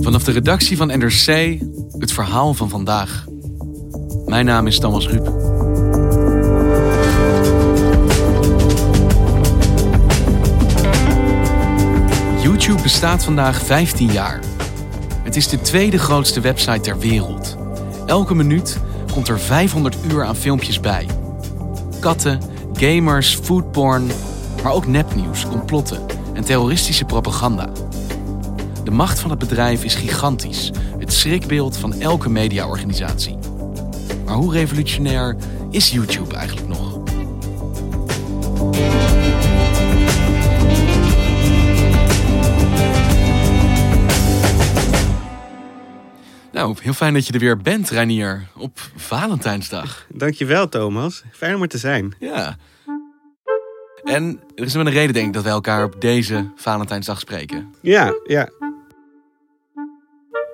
Vanaf de redactie van NRC het verhaal van vandaag. Mijn naam is Thomas Ruip. YouTube bestaat vandaag 15 jaar. Het is de tweede grootste website ter wereld. Elke minuut komt er 500 uur aan filmpjes bij. Katten, gamers, foodporn, maar ook nepnieuws, complotten en terroristische propaganda. De macht van het bedrijf is gigantisch, het schrikbeeld van elke mediaorganisatie. Maar hoe revolutionair is YouTube eigenlijk nog? Nou, heel fijn dat je er weer bent, Reinier, op Valentijnsdag. Dankjewel, Thomas. Fijn om er te zijn. Ja. En er is wel een reden, denk ik, dat wij elkaar op deze Valentijnsdag spreken. Ja, ja.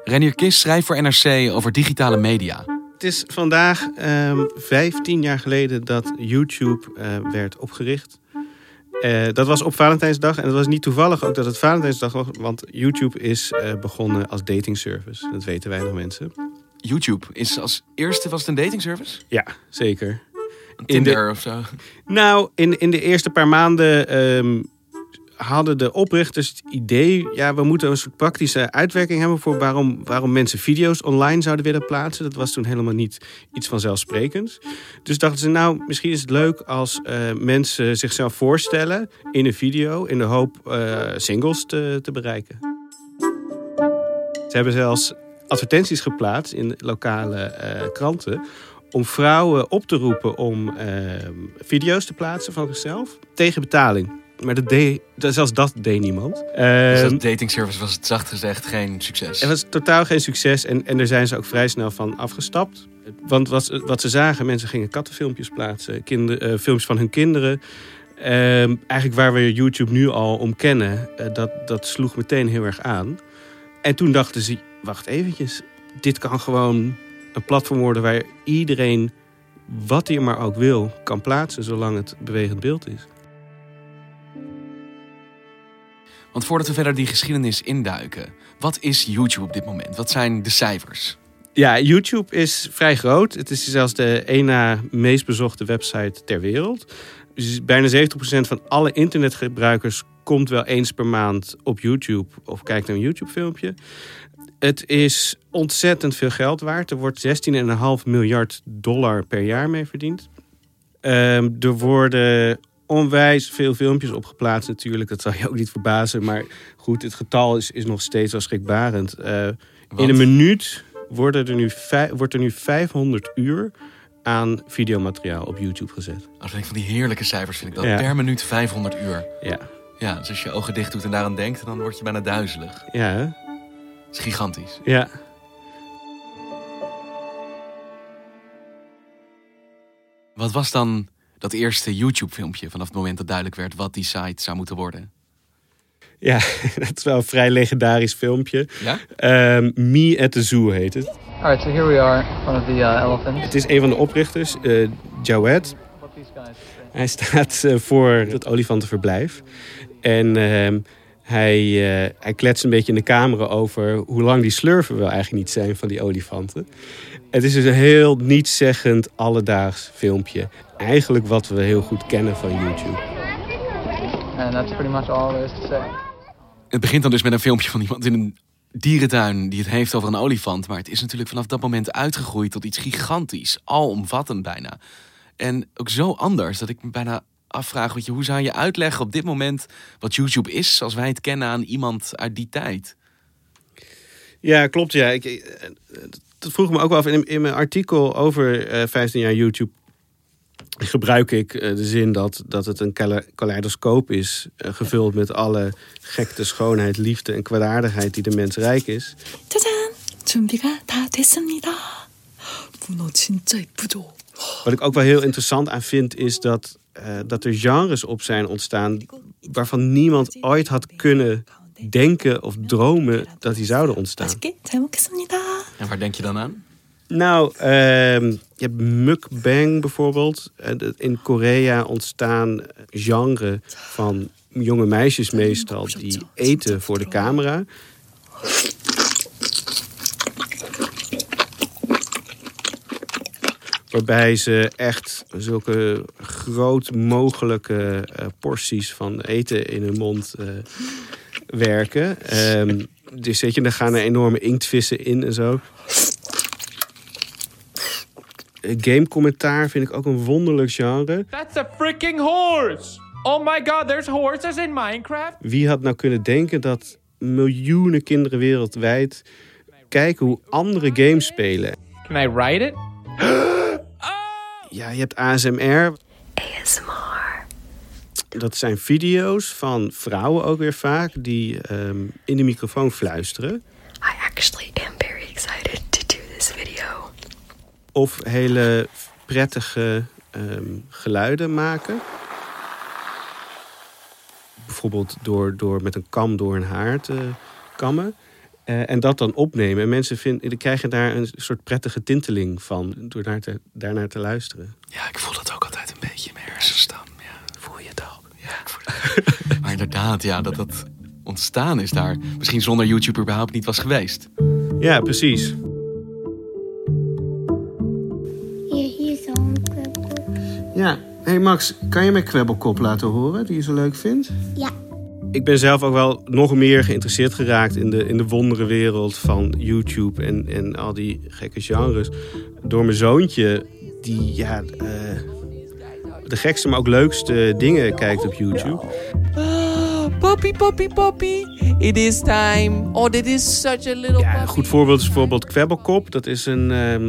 Renier Kist schrijft voor NRC over digitale media. Het is vandaag ehm 15 jaar geleden dat YouTube eh, werd opgericht. Eh, dat was op Valentijnsdag en het was niet toevallig ook dat het Valentijnsdag was, want YouTube is eh, begonnen als datingservice. Dat weten weinig mensen. YouTube is als eerste was het een datingservice? Ja, zeker. Een In de- Tinder of zo? Nou, in, in de eerste paar maanden ehm, hadden de oprichters het idee... ja, we moeten een soort praktische uitwerking hebben... voor waarom, waarom mensen video's online zouden willen plaatsen. Dat was toen helemaal niet iets vanzelfsprekends. Dus dachten ze, nou, misschien is het leuk als eh, mensen zichzelf voorstellen... in een video, in de hoop eh, singles te, te bereiken. Ze hebben zelfs advertenties geplaatst in lokale eh, kranten om vrouwen op te roepen om video's te plaatsen van zichzelf tegen betaling. Maar dat deed, dat- zelfs dat deed niemand. Dus Ehm, dat datingservice was het zacht gezegd geen succes. het was totaal geen succes en, en daar zijn ze ook vrij snel van afgestapt. Want wat, wat ze zagen, mensen gingen kattenfilmpjes plaatsen, kinder, eh, films van hun kinderen. Ehm, eigenlijk waar we YouTube nu al om kennen, eh, dat, dat sloeg meteen heel erg aan. En toen dachten ze, wacht eventjes, dit kan gewoon een platform worden waar iedereen wat hij maar ook wil kan plaatsen, zolang het bewegend beeld is. Want voordat we verder die geschiedenis induiken, wat is YouTube op dit moment? Wat zijn de cijfers? Ja, YouTube is vrij groot. Het is zelfs de één meest bezochte website ter wereld. Dus bijna 70% van alle internetgebruikers komt wel eens per maand op YouTube of kijkt naar een YouTube-filmpje. Het is ontzettend veel geld waard. Er wordt 16,5 miljard dollar per jaar mee verdiend. Ehm, er worden onwijs veel filmpjes opgeplaatst natuurlijk. Dat zal je ook niet verbazen. Maar goed, het getal is, is nog steeds wel schrikbarend. Eh, in een minuut worden er nu wordt er nu 500 uur aan videomateriaal op YouTube gezet. Als ik van die heerlijke cijfers vind ik dat. Ja. Per minuut 500 uur. Ja, Ja, dus als je je ogen dicht doet en daaraan denkt, dan word je bijna duizelig. ja, hè? Dat is gigantisch. ja. Wat was dan dat eerste YouTube-filmpje vanaf het moment dat duidelijk werd wat die site zou moeten worden? Ja, dat is wel een vrij legendarisch filmpje. Ja? Ehm, Me at the Zoo heet het. All right, so here we are front of the uh, elephants. Het is een van de oprichters, eh Jawed. What these guys say. Hij staat eh, voor het olifantenverblijf. En ehm, hij, eh, hij kletst een beetje in de camera over hoe lang die slurven wel eigenlijk niet zijn van die olifanten. Het is dus een heel nietszeggend alledaags filmpje. Eigenlijk wat we heel goed kennen van YouTube. And that's pretty much all there is to say. Het begint dan dus met een filmpje van iemand in een dierentuin die het heeft over een olifant. Maar het is natuurlijk vanaf dat moment uitgegroeid tot iets gigantisch. Alomvattend bijna. En ook zo anders dat ik me bijna afvraag... Weet je, hoe zou je uitleggen op dit moment wat YouTube is... zoals wij het kennen aan iemand uit die tijd? Ja, klopt. Ja. Ik, eh, dat vroeg me ook wel af. In, in mijn artikel over eh 15 jaar YouTube gebruik ik eh, de zin dat, dat het een kale- kaleidoscoop is... eh, gevuld met alle gekte, schoonheid, liefde en kwaadaardigheid die de mens rijk is. 짜잔! 준비가 다 됐습니다. 문어 진짜 이쁘죠? Wat ik ook wel heel interessant aan vind, is dat, eh, dat er genres op zijn ontstaan waarvan niemand ooit had kunnen denken of dromen dat die zouden ontstaan. 맛있게 잘 먹겠습니다. En waar denk je dan aan? Nou, ehm, je hebt mukbang bijvoorbeeld. Eh, In Korea ontstaan genre van jonge meisjes meestal die eten voor de camera. Waarbij ze echt zulke groot mogelijke eh, porties van eten in hun mond eh, werken. Ehm, dus weet je, daar gaan er enorme inktvissen in en zo. Eh, Gamecommentaar vind ik ook een wonderlijk genre. That's a freaking horse! Oh my god, there's horses in Minecraft? Wie had nou kunnen denken dat miljoenen kinderen wereldwijd kijken hoe andere games spelen? Can I ride it? Ja, je hebt ASMR. ASMR. Dat zijn video's van vrouwen ook weer vaak die ehm, in de microfoon fluisteren. I actually am very excited to do this video. Of hele prettige ehm, geluiden maken. Bijvoorbeeld door, door met een kam door een haar te kammen. Eh, en dat dan opnemen. En mensen vinden, die krijgen daar een soort prettige tinteling van. Door daar te, daarnaar te luisteren. Ja, ik voel dat ook altijd een beetje in mijn hersens dan. Ja, voel je het ook? Ja, ik voel het. maar inderdaad, ja, dat dat ontstaan is daar. Misschien zonder YouTube überhaupt niet was geweest. Ja, precies. Hier, hier is zo'n kwebbel. Ja. hey Max, kan je mijn kwebbelkop laten horen die je zo leuk vindt? Ja. Ik ben zelf ook wel nog meer geïnteresseerd geraakt in de, in de wonderenwereld van YouTube en, en al die gekke genres. Door mijn zoontje, die ja, eh, de gekste, maar ook leukste dingen kijkt op YouTube. Ah, puppy, puppy, puppy. It is time. Oh, dit is such a little Ja, een goed voorbeeld is bijvoorbeeld Kwebbelkop. Dat is een, ehm,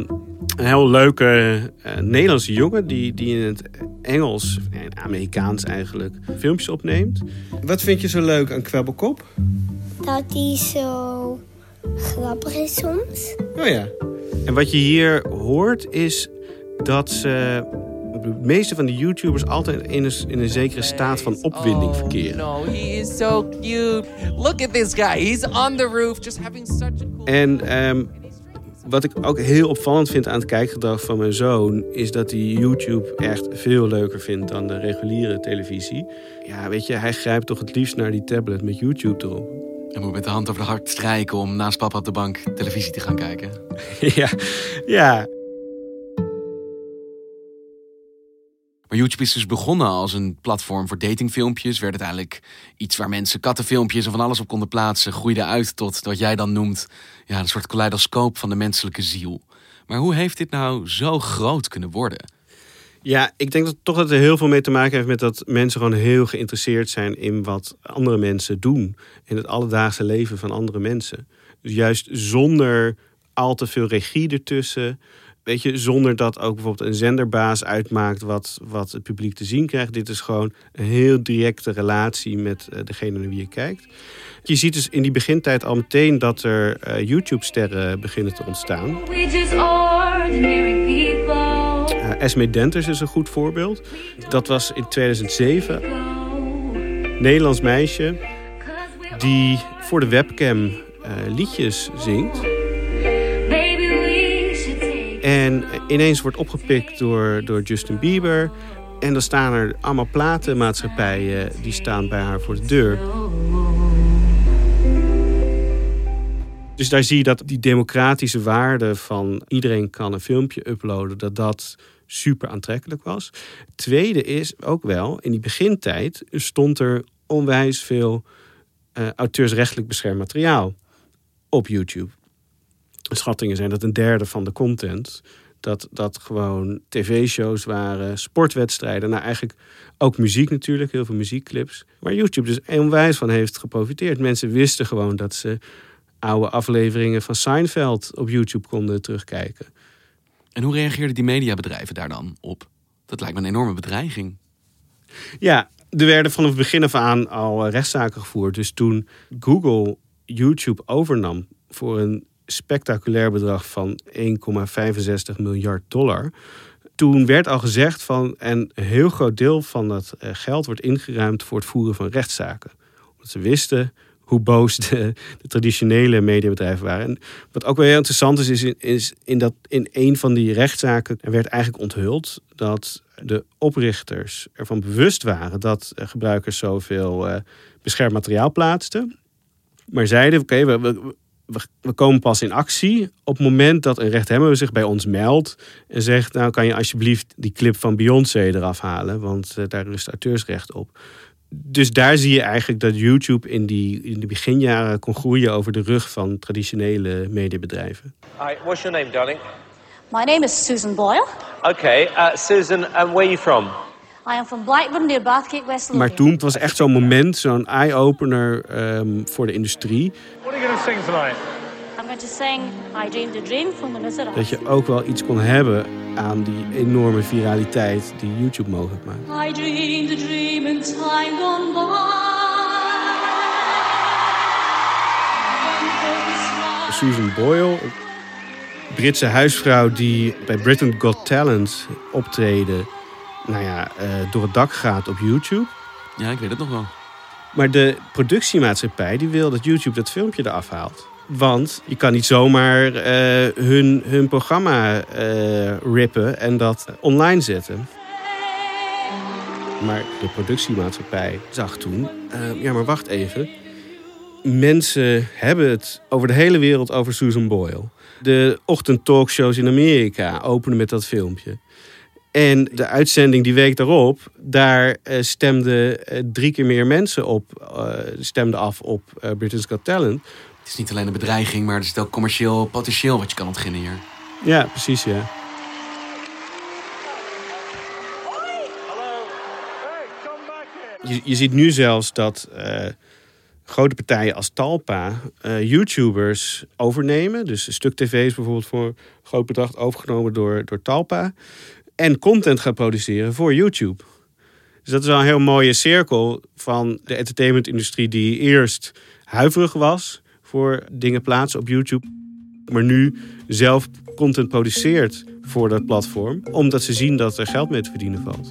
een heel leuke eh, Nederlandse jongen die, die in het Engels, en Amerikaans eigenlijk, filmpjes opneemt. Wat vind je zo leuk aan Kwebbelkop? Dat die zo grappig is soms. Oh ja. En wat je hier hoort is dat ze, de meeste van de YouTubers altijd in een, in een zekere staat van opwinding Oh, verkeren. No, he is so cute. Look at this guy. He's on the roof just having such a cool En ehm, wat ik ook heel opvallend vind aan het kijkgedrag van mijn zoon... is dat hij YouTube echt veel leuker vindt dan de reguliere televisie. Ja, weet je, hij grijpt toch het liefst naar die tablet met YouTube erop. En moet met de hand over de hart strijken om naast papa op de bank televisie te gaan kijken. ja, ja. Maar YouTube is dus begonnen als een platform voor datingfilmpjes. Werd uiteindelijk iets waar mensen kattenfilmpjes en van alles op konden plaatsen. Groeide uit tot wat jij dan noemt ja, een soort kaleidoscoop van de menselijke ziel. Maar hoe heeft dit nou zo groot kunnen worden? Ja, ik denk dat toch dat er heel veel mee te maken heeft met dat mensen gewoon heel geïnteresseerd zijn in wat andere mensen doen. In het alledaagse leven van andere mensen. Dus juist zonder al te veel regie ertussen. Weet je, zonder dat ook bijvoorbeeld een zenderbaas uitmaakt wat, wat het publiek te zien krijgt. Dit is gewoon een heel directe relatie met eh, degene naar wie je kijkt. Je ziet dus in die begintijd al meteen dat er eh, YouTube-sterren beginnen te ontstaan. Uh, Esme Denters is een goed voorbeeld. Dat was in 2007. Nederlands meisje die voor de webcam liedjes zingt. En ineens wordt opgepikt door, door Justin Bieber. En dan staan er allemaal platenmaatschappijen die staan bij haar voor de deur. Dus daar zie je dat die democratische waarde van iedereen kan een filmpje uploaden, dat dat super aantrekkelijk was. Tweede is ook wel, in die begintijd stond er onwijs veel eh, auteursrechtelijk beschermd materiaal. op YouTube. Schattingen zijn dat een derde van de content dat dat gewoon tv-shows waren, sportwedstrijden. Nou, eigenlijk ook muziek natuurlijk, heel veel muziekclips. Waar YouTube dus onwijs van heeft geprofiteerd. Mensen wisten gewoon dat ze oude afleveringen van Seinfeld op YouTube konden terugkijken. En hoe reageerden die mediabedrijven daar dan op? Dat lijkt me een enorme bedreiging. Ja, er werden vanaf het begin af aan al eh, rechtszaken gevoerd. Dus toen Google YouTube overnam voor een spectaculair bedrag van 1,65 miljard dollar. Toen werd al gezegd van en een heel groot deel van dat eh, geld wordt ingeruimd voor het voeren van rechtszaken. Omdat ze wisten hoe boos de, traditionele mediabedrijven waren. En wat ook wel heel interessant is, is in, dat in een van die rechtszaken werd eigenlijk onthuld dat de oprichters ervan bewust waren dat eh, gebruikers zoveel uh, beschermd materiaal plaatsten. Maar zeiden: oké, we, we, komen pas in actie op het moment dat een rechthebber zich bij ons meldt en zegt: Nou, kan je alsjeblieft die clip van Beyoncé eraf halen, want uh, daar rust auteursrecht op. Dus daar zie je eigenlijk dat YouTube in, die, in de beginjaren kon groeien over de rug van traditionele mediabedrijven. Hi, what's your name, darling? My name is Susan Boyle. Okay, uh, Susan, and where are you from? I am from Blackburn near Bathgate, West. Maar toen het was echt zo'n moment, zo'n eye-opener um, voor de industrie. What are you going to sing tonight? I'm going to sing I Dreamed a Dream from Vanessa Dat je ook wel iets kon hebben aan die enorme viraliteit die YouTube mogelijk maakt. I dreamed a dream in time gone by. Susan Boyle, Britse huisvrouw die bij Britain Got Talent optreden, nou ja, uh, door het dak gaat op YouTube. Ja, ik weet het nog wel. Maar de productiemaatschappij die wil dat YouTube dat filmpje eraf haalt. Want je kan niet zomaar uh, hun, hun programma uh, rippen en dat online zetten. Maar de productiemaatschappij zag toen, uh, ja maar wacht even. Mensen hebben het over de hele wereld over Susan Boyle. De ochtendtalkshows in Amerika openen met dat filmpje. En de uitzending die week daarop, daar uh, stemden uh, drie keer meer mensen op, uh, stemden af op Britain's Got Talent. Het is niet alleen een bedreiging, maar er zit ook commercieel potentieel wat je kan ontginnen hier. Ja, precies, ja. Je, je ziet nu zelfs dat grote partijen als Talpa YouTubers overnemen. Dus Stuk TV is bijvoorbeeld voor een groot bedrag overgenomen door, door Talpa en content gaat produceren voor YouTube. Dus dat is wel een heel mooie cirkel van de entertainmentindustrie die eerst huiverig was voor dingen plaatsen op YouTube, maar nu zelf content produceert voor dat platform, omdat ze zien dat er geld mee te verdienen valt.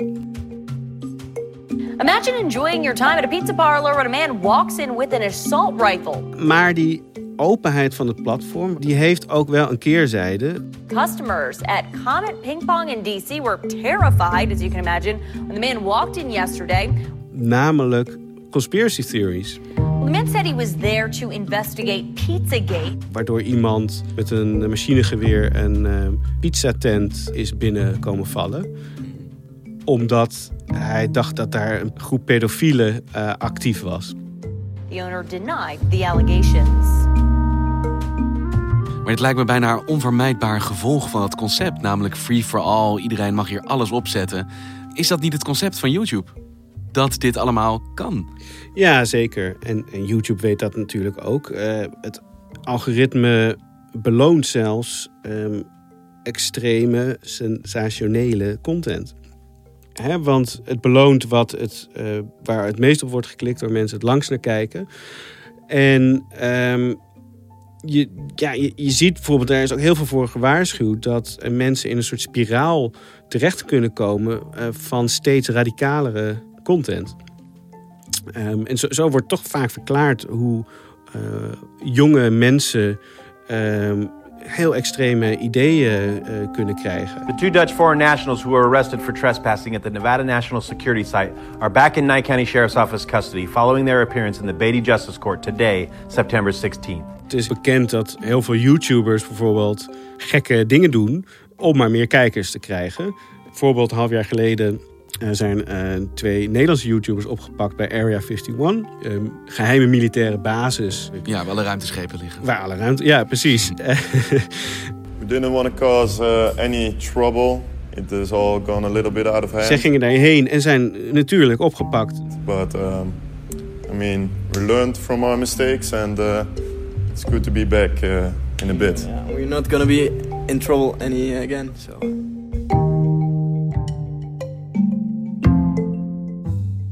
Imagine enjoying your time at a pizza parlor when a man walks in with an assault rifle. Maar die openheid van het platform, die heeft ook wel een keerzijde. Customers at Comet Ping Pong in DC were terrified, as you can imagine, when the man walked in yesterday. Namelijk conspiracy theories. The man said he was there to investigate Pizzagate. Waardoor iemand met een machinegeweer een uh, pizzatent is binnenkomen vallen. Omdat hij dacht dat daar een groep pedofielen uh, actief was. The owner denied the allegations. Maar het lijkt me bijna een onvermijdbaar gevolg van het concept, namelijk free for all, iedereen mag hier alles opzetten. Is dat niet het concept van YouTube? Dat dit allemaal kan? Ja, zeker. En, en YouTube weet dat natuurlijk ook. Uh, het algoritme beloont zelfs um, extreme, sensationele content. Hè, want het beloont wat het, uh, waar het meest op wordt geklikt, waar mensen het langst naar kijken. En um, je, ja, je, je, ziet bijvoorbeeld, er is ook heel veel voor gewaarschuwd dat mensen in een soort spiraal terecht kunnen komen uh, van steeds radicalere content. Um, en zo, wordt toch vaak verklaard hoe uh, jonge mensen um, heel extreme ideeën uh, kunnen krijgen. The two Dutch foreign nationals who were arrested for trespassing at the Nevada National Security Site are back in Nye County Sheriff's Office custody following their appearance in the Beatty Justice Court today, September 16th. Het is bekend dat heel veel YouTubers bijvoorbeeld gekke dingen doen om maar meer kijkers te krijgen. Bijvoorbeeld een half jaar geleden Er zijn eh, twee Nederlandse YouTubers opgepakt bij Area 51. Ehm, geheime militaire basis. Ja, waar alle ruimteschepen liggen. Waar alle ruimte... Ja, precies. We didn't want to cause uh, any trouble. It is all gone a little bit out of hand. Zij gingen daarheen en zijn natuurlijk opgepakt. But um, I mean, we learned from our mistakes and uh, it's good to be back uh, in a bit. We're not gonna be in trouble any again. So.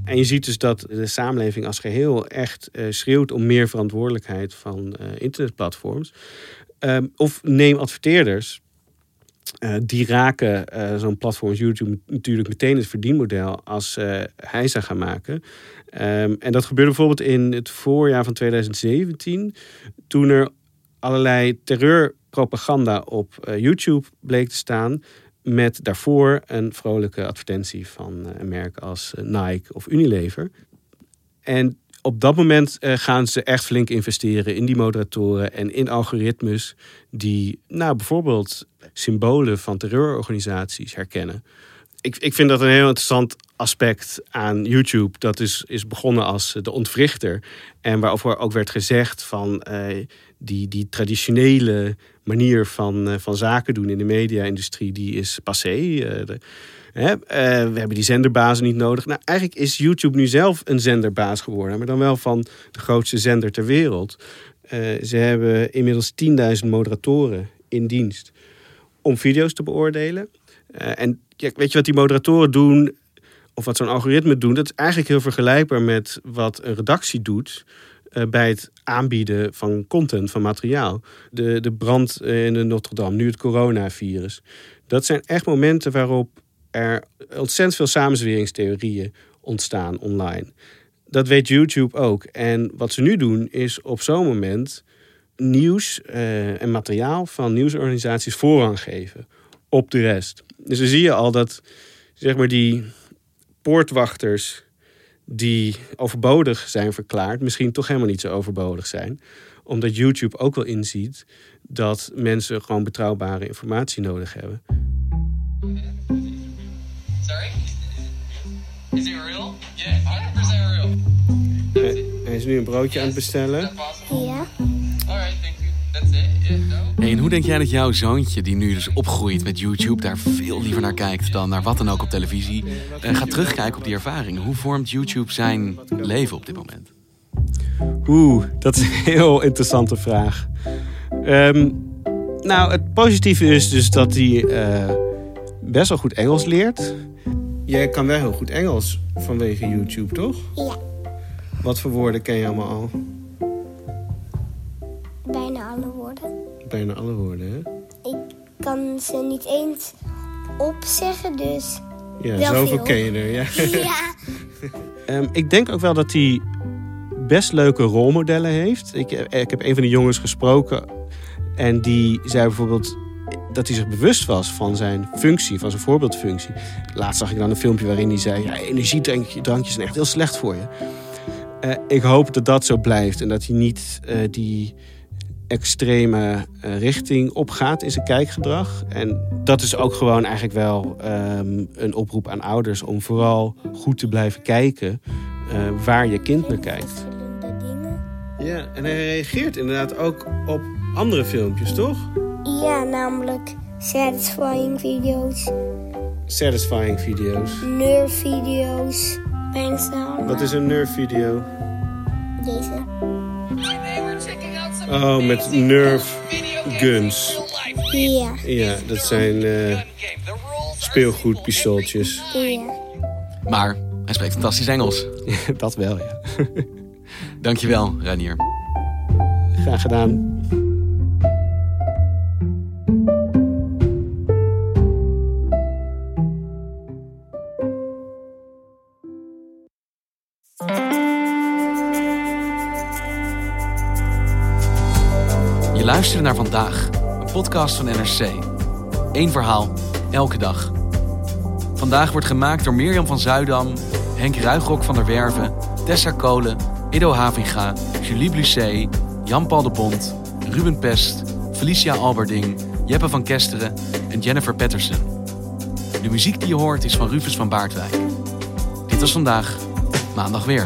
En je ziet dus dat de samenleving als geheel echt uh, schreeuwt om meer verantwoordelijkheid van uh, internetplatforms. Um, of neem adverteerders. Uh, die raken zo'n platform als YouTube natuurlijk meteen het verdienmodel als hij zou gaan maken. Um, en dat gebeurde bijvoorbeeld in het voorjaar van 2017, toen er allerlei terreurpropaganda op YouTube bleek te staan met daarvoor een vrolijke advertentie van een merk als Nike of Unilever. En op dat moment gaan ze echt flink investeren in die moderatoren en in algoritmes die nou, bijvoorbeeld symbolen van terreurorganisaties herkennen. Ik, ik vind dat een heel interessant aspect aan YouTube. Dat is, is begonnen als de ontwrichter. En waarover ook werd gezegd van die, die traditionele manier van, uh, van zaken doen in de media-industrie, die is passé. De, hè, we hebben die zenderbazen niet nodig. Nou, eigenlijk is YouTube nu zelf een zenderbaas geworden, maar dan wel van de grootste zender ter wereld. ze hebben inmiddels 10.000 moderatoren in dienst om video's te beoordelen. en weet je wat die moderatoren doen? of wat zo'n algoritme doet, dat is eigenlijk heel vergelijkbaar met wat een redactie doet bij het aanbieden van content, van materiaal. De, de brand in de Notre Dame, nu het coronavirus. Dat zijn echt momenten waarop er ontzettend veel samenzweringstheorieën ontstaan online. Dat weet YouTube ook. En wat ze nu doen is op zo'n moment nieuws uh, en materiaal van nieuwsorganisaties voorrang geven op de rest. Dus dan zie je al dat zeg maar die poortwachters die overbodig zijn verklaard, misschien toch helemaal niet zo overbodig zijn. Omdat YouTube ook wel inziet dat mensen gewoon betrouwbare informatie nodig hebben. Sorry? Is it real? Yeah, 100% real. Hij, hij is nu een broodje aan het bestellen. Ja. Hey, en hoe denk jij dat jouw zoontje, die nu dus opgroeit met YouTube, daar veel liever naar kijkt dan naar wat dan ook op televisie, uh, gaat terugkijken op die ervaringen? Hoe vormt YouTube zijn leven op dit moment? Oeh, dat is een heel interessante vraag. Um, nou, het positieve is dus dat hij uh, best wel goed Engels leert. Jij kan wel heel goed Engels vanwege YouTube, toch? Ja. Wat voor woorden ken je allemaal al? Bijna alle woorden. Bijna alle woorden, hè? Ik kan ze niet eens opzeggen, dus. Ja, wel zoveel veel. ken je er, ja. ja. um, ik denk ook wel dat hij best leuke rolmodellen heeft. Ik, ik heb een van de jongens gesproken en die zei bijvoorbeeld dat hij zich bewust was van zijn functie, van zijn voorbeeldfunctie. Laatst zag ik dan een filmpje waarin hij zei: ja, energiedrankjes zijn echt heel slecht voor je. Uh, ik hoop dat dat zo blijft en dat hij niet uh, die extreme uh, richting opgaat in zijn kijkgedrag. En dat is ook gewoon eigenlijk wel um, een oproep aan ouders om vooral goed te blijven kijken waar je kind naar kijkt. Ja, en hij reageert inderdaad ook op andere filmpjes, toch? Ja, namelijk satisfying video's, Satisfying video's. nerve video's. Wat is een nerve video? Deze. Oh, met nerve guns. Ja. Ja, dat zijn uh, speelgoedpistooltjes. Ja. Maar hij spreekt fantastisch Engels. dat wel, ja. Dankjewel, Ranier. Graag gedaan. Je luistert naar vandaag, een podcast van NRC. Eén verhaal, elke dag. Vandaag wordt gemaakt door Mirjam van Zuidam, Henk Ruigrok van der Werven, Tessa Kolen, Ido Havinga, Julie Blusset, Jan-Paul de Bond, Ruben Pest, Felicia Alberding, Jeppe van Kesteren en Jennifer Patterson. De muziek die je hoort is van Rufus van Baardwijk. Dit was vandaag, maandag weer.